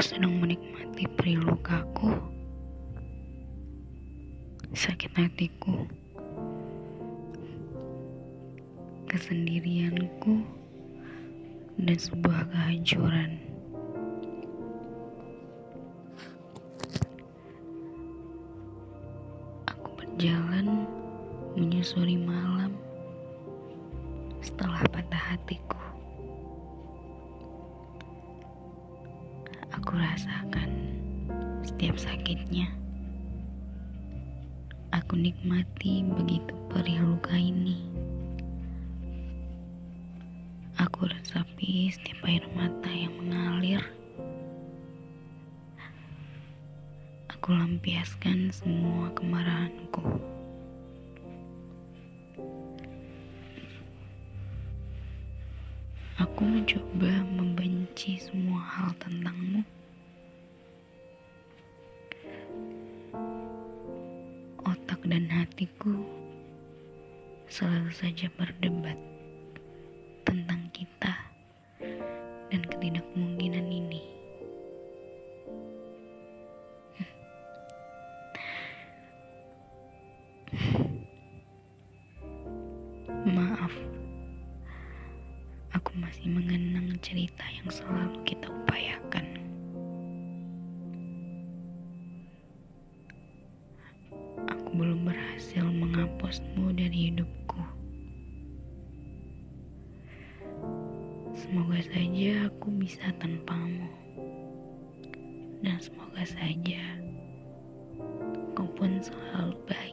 sedang menikmati perih lukaku, sakit hatiku, kesendirianku, dan sebuah kehancuran. Aku berjalan menyusuri malam setelah patah hatiku. Rasakan setiap sakitnya. Aku nikmati begitu perih luka ini. Aku resapi setiap air mata yang mengalir. Aku lampiaskan semua kemarahanku. Aku mencoba membenci dan hatiku selalu saja berdebat tentang kita dan ketidakmungkinan ini. Maaf, aku masih mengenang cerita yang selalu kita upayakan. Menghapusmu dari hidupku. Semoga saja aku bisa tanpamu. Dan semoga saja kau pun selalu baik.